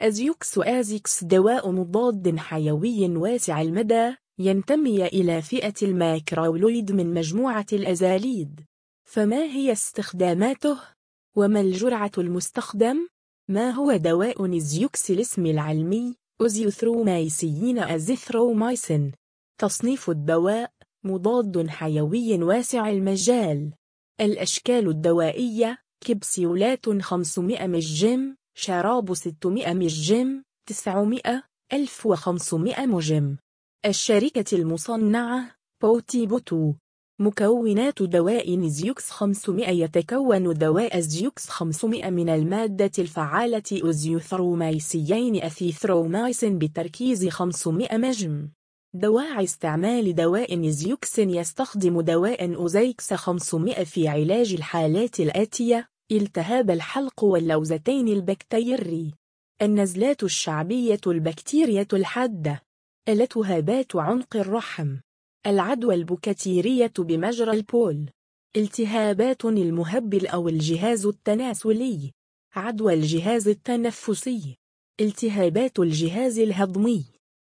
أزيوكس آزيكس دواء مضاد حيوي واسع المدى ينتمي إلى فئة الماكرولويد من مجموعة الأزاليد فما هي استخداماته؟ وما الجرعة المستخدمة؟ ما هو دواء أزيوكس الاسم العلمي؟ أزيثرومايسين أزيثرومايسين تصنيف الدواء مضاد حيوي واسع المجال الأشكال الدوائية كبسولات 500 مجم شراب 600 مجم 900 1500 مجم الشركة المصنعة بوتي بوتو. مكونات دواء أزيوكس 500 يتكون دواء أزيوكس 500 من المادة الفعالة أزيثرومايسين أزيثرومايسين بتركيز 500 مجم دواعي استعمال دواء أزيوكس يستخدم دواء أزيوكس 500 في علاج الحالات الآتية. التهاب الحلق واللوزتين البكتيري. النزلات الشعبية البكتيرية الحادة. التهابات عنق الرحم. العدوى البكتيرية بمجرى البول. التهابات المهبل أو الجهاز التناسلي. عدوى الجهاز التنفسي. التهابات الجهاز الهضمي.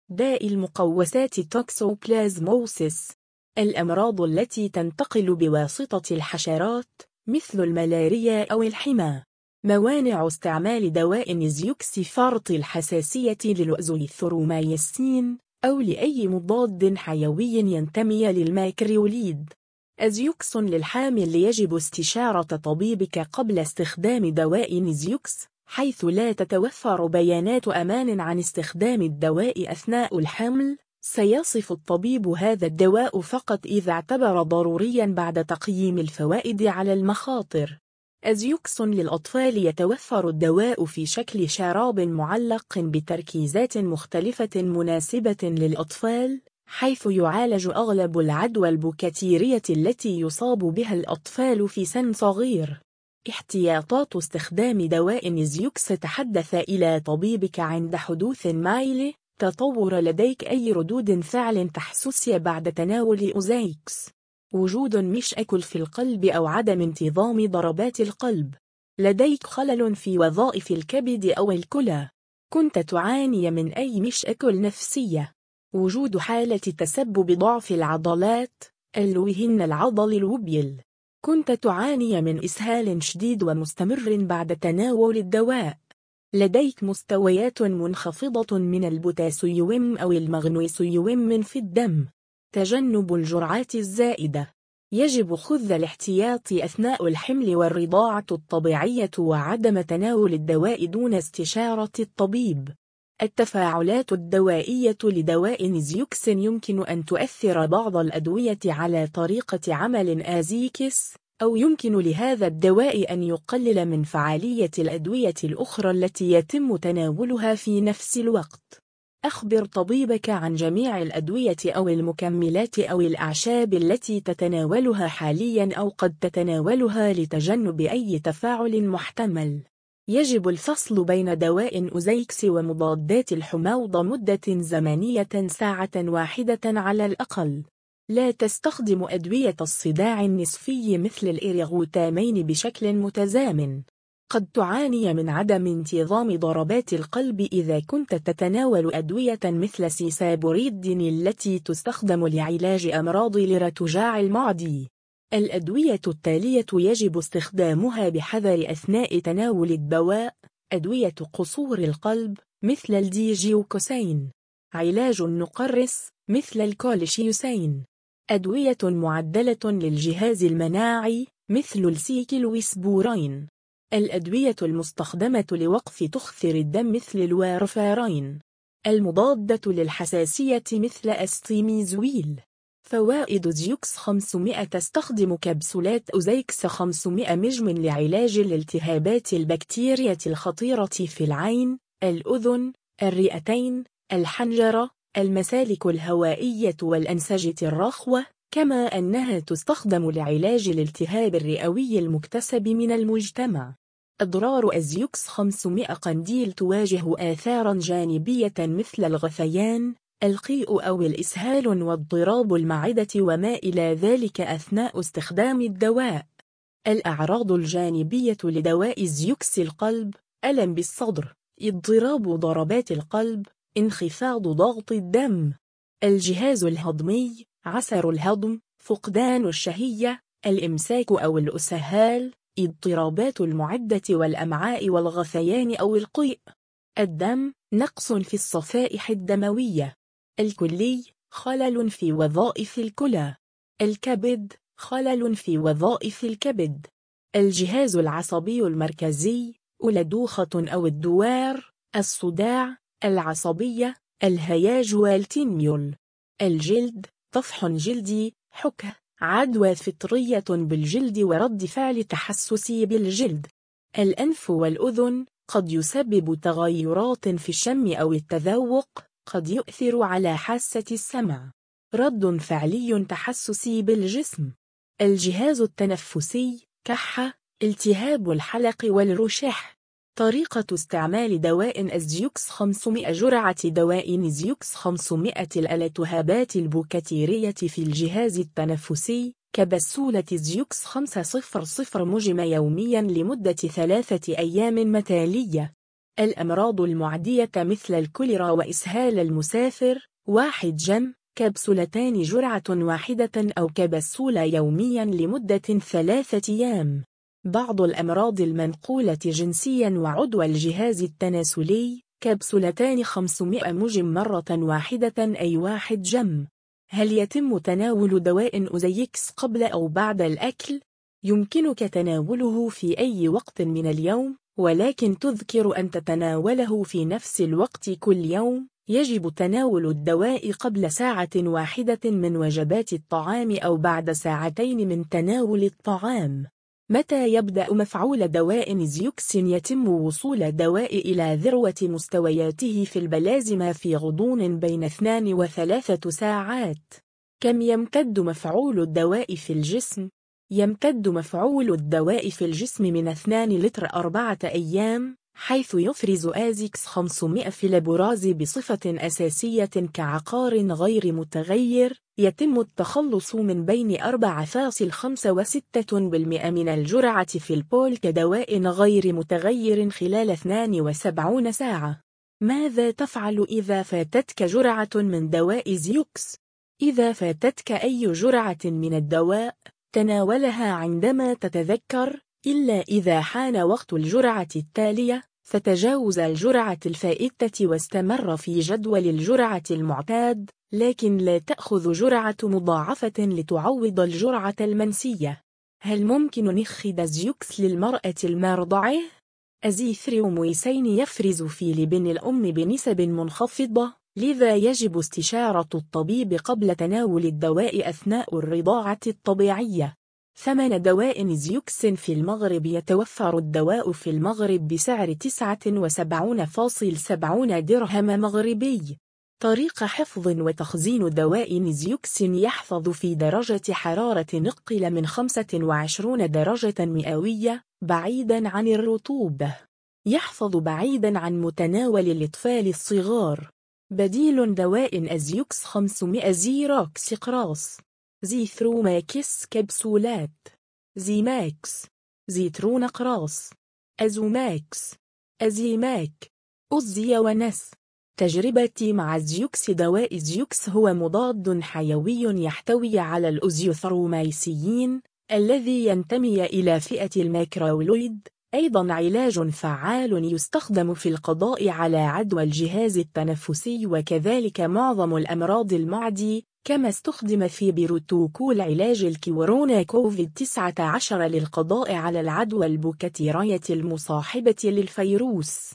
داء المقوسات توكسوبلازموسيس. الأمراض التي تنتقل بواسطة الحشرات. مثل الملاريا أو الحمى. موانع استعمال دواء أزيوكس فرط الحساسية للأزيثرومايسين أو لأي مضاد حيوي ينتمي للماكروليد. أزيوكس للحامل يجب استشارة طبيبك قبل استخدام دواء أزيوكس حيث لا تتوفر بيانات أمان عن استخدام الدواء أثناء الحمل. سيصف الطبيب هذا الدواء فقط إذا اعتبر ضروريا بعد تقييم الفوائد على المخاطر. أزيوكس للأطفال يتوفر الدواء في شكل شراب معلق بتركيزات مختلفة مناسبة للأطفال حيث يعالج أغلب العدوى البكتيرية التي يصاب بها الأطفال في سن صغير. احتياطات استخدام دواء أزيوكس تحدث إلى طبيبك عند حدوث ما يلي؟ تطور لديك أي ردود فعل تحسسية بعد تناول أزيوكس؟ وجود مشأكل في القلب أو عدم انتظام ضربات القلب. لديك خلل في وظائف الكبد أو الكلى. كنت تعاني من أي مشأكل نفسية؟ وجود حالة تسبب ضعف العضلات الوهن العضل الوبيل. كنت تعاني من إسهال شديد ومستمر بعد تناول الدواء. لديك مستويات منخفضة من البوتاسيوم أو المغنيسيوم في الدم. تجنب الجرعات الزائدة. يجب خذ الاحتياط أثناء الحمل والرضاعة الطبيعية وعدم تناول الدواء دون استشارة الطبيب. التفاعلات الدوائية لدواء نزيوكس يمكن أن تؤثر بعض الأدوية على طريقة عمل آزيكس. أو يمكن لهذا الدواء أن يقلل من فعالية الأدوية الأخرى التي يتم تناولها في نفس الوقت. أخبر طبيبك عن جميع الأدوية أو المكملات أو الأعشاب التي تتناولها حاليا أو قد تتناولها لتجنب أي تفاعل محتمل. يجب الفصل بين دواء أزيكس ومضادات الحموضة مدة زمنية ساعة واحدة على الأقل. لا تستخدم أدوية الصداع النصفي مثل الإيرغوتامين بشكل متزامن. قد تعاني من عدم انتظام ضربات القلب إذا كنت تتناول أدوية مثل سيسابوريدين التي تستخدم لعلاج أمراض الارتجاع المعدي. الأدوية التالية يجب استخدامها بحذر أثناء تناول الدواء أدوية قصور القلب مثل الديجوكسين. علاج النقرس مثل الكولشيسين أدوية معدلة للجهاز المناعي مثل السيكلوسبورين الأدوية المستخدمة لوقف تخثر الدم مثل الوارفارين. المضادة للحساسية مثل أستيميزول. فوائد أزيوكس 500 تستخدم كبسولات أزيوكس 500 مجم لعلاج الالتهابات البكتيرية الخطيرة في العين، الأذن، الرئتين، الحنجرة، المسالك الهوائية والأنسجة الرخوة، كما أنها تستخدم لعلاج الالتهاب الرئوي المكتسب من المجتمع. أضرار أزيوكس 500 قنديل تواجه آثارا جانبية مثل الغثيان، القيء أو الإسهال واضطراب المعدة وما إلى ذلك أثناء استخدام الدواء. الأعراض الجانبية لدواء زيوكس القلب، ألم بالصدر، اضطراب ضربات القلب انخفاض ضغط الدم. الجهاز الهضمي عسر الهضم فقدان الشهية الإمساك أو الأسهال اضطرابات المعدة والأمعاء والغثيان أو القيء. الدم نقص في الصفائح الدموية. الكلي خلل في وظائف الكلى. الكبد خلل في وظائف الكبد. الجهاز العصبي المركزي الدوخة أو الدوار الصداع العصبية الهياج والتنميل الجلد طفح جلدي حكة عدوى فطرية بالجلد ورد فعل تحسسي بالجلد. الأنف والأذن قد يسبب تغيرات في الشم أو التذوق قد يؤثر على حاسة السمع. رد فعل تحسسي بالجسم. الجهاز التنفسي كحة التهاب الحلق والرشح طريقة استعمال دواء أزيوكس 500 جرعة دواء أزيوكس 500 الالتهابات البكتيرية في الجهاز التنفسي كبسولة أزيوكس 500 مجم يوميا لمدة ثلاثة أيام متالية. الأمراض المعدية مثل الكوليرا وإسهال المسافر واحد جم كبسولتان جرعة واحدة أو كبسولة يوميا لمدة ثلاثة أيام. بعض الأمراض المنقولة جنسيا وعدوى الجهاز التناسلي كبسولتان 500 مجم مرة واحدة أي واحد جم. هل يتم تناول دواء أزيكس قبل أو بعد الأكل؟ يمكنك تناوله في أي وقت من اليوم ولكن تذكر أن تتناوله في نفس الوقت كل يوم. يجب تناول الدواء قبل ساعة واحدة من وجبات الطعام أو بعد ساعتين من تناول الطعام. متى يبدأ مفعول دواء زيوكس يتم وصول الدواء إلى ذروة مستوياته في البلازما في غضون بين 2 و 3 ساعات كم يمتد مفعول الدواء في الجسم؟ يمتد مفعول الدواء في الجسم من 2 إلى أربعة أيام حيث يفرز آزيكس 500 في البراز بصفة أساسية كعقار غير متغير يتم التخلص من بين 4.56% من الجرعة في البول كدواء غير متغير خلال 72 ساعة ماذا تفعل إذا فاتتك جرعة من دواء أزيوكس؟ إذا فاتتك أي جرعة من الدواء تناولها عندما تتذكر إلا إذا حان وقت الجرعة التالية فتجاوز الجرعة الفائتة واستمر في جدول الجرعة المعتاد لكن لا تأخذ جرعة مضاعفة لتعوض الجرعة المنسية. هل ممكن ناخد أزيوكس للمرأة المرضعة؟ أزيثرومايسين يفرز في لبن الأم بنسب منخفضة لذا يجب استشارة الطبيب قبل تناول الدواء أثناء الرضاعة الطبيعية. ثمن دواء أزيوكس في المغرب يتوفر الدواء في المغرب بسعر 79.70 درهم مغربي. طريقة حفظ وتخزين دواء أزيوكس يحفظ في درجة حرارة أقل من 25 درجة مئوية بعيدا عن الرطوبة يحفظ بعيدا عن متناول الأطفال الصغار. بديل دواء أزيوكس 500 زيروكس أقراص زيثروماكس كبسولات. زيماكس. زيترون أقراص. أزوماكس. أزيماك. أزي ونس. تجربتي مع زيوكس دواء زيوكس هو مضاد حيوي يحتوي على الأزيوثرومايسيين الذي ينتمي إلى فئة الماكرولويد أيضا علاج فعال يستخدم في القضاء على عدوى الجهاز التنفسي وكذلك معظم الأمراض المعدي كما استخدم في بروتوكول علاج الكورونا كوفيد-19 للقضاء على العدوى البكتيرية المصاحبة للفيروس.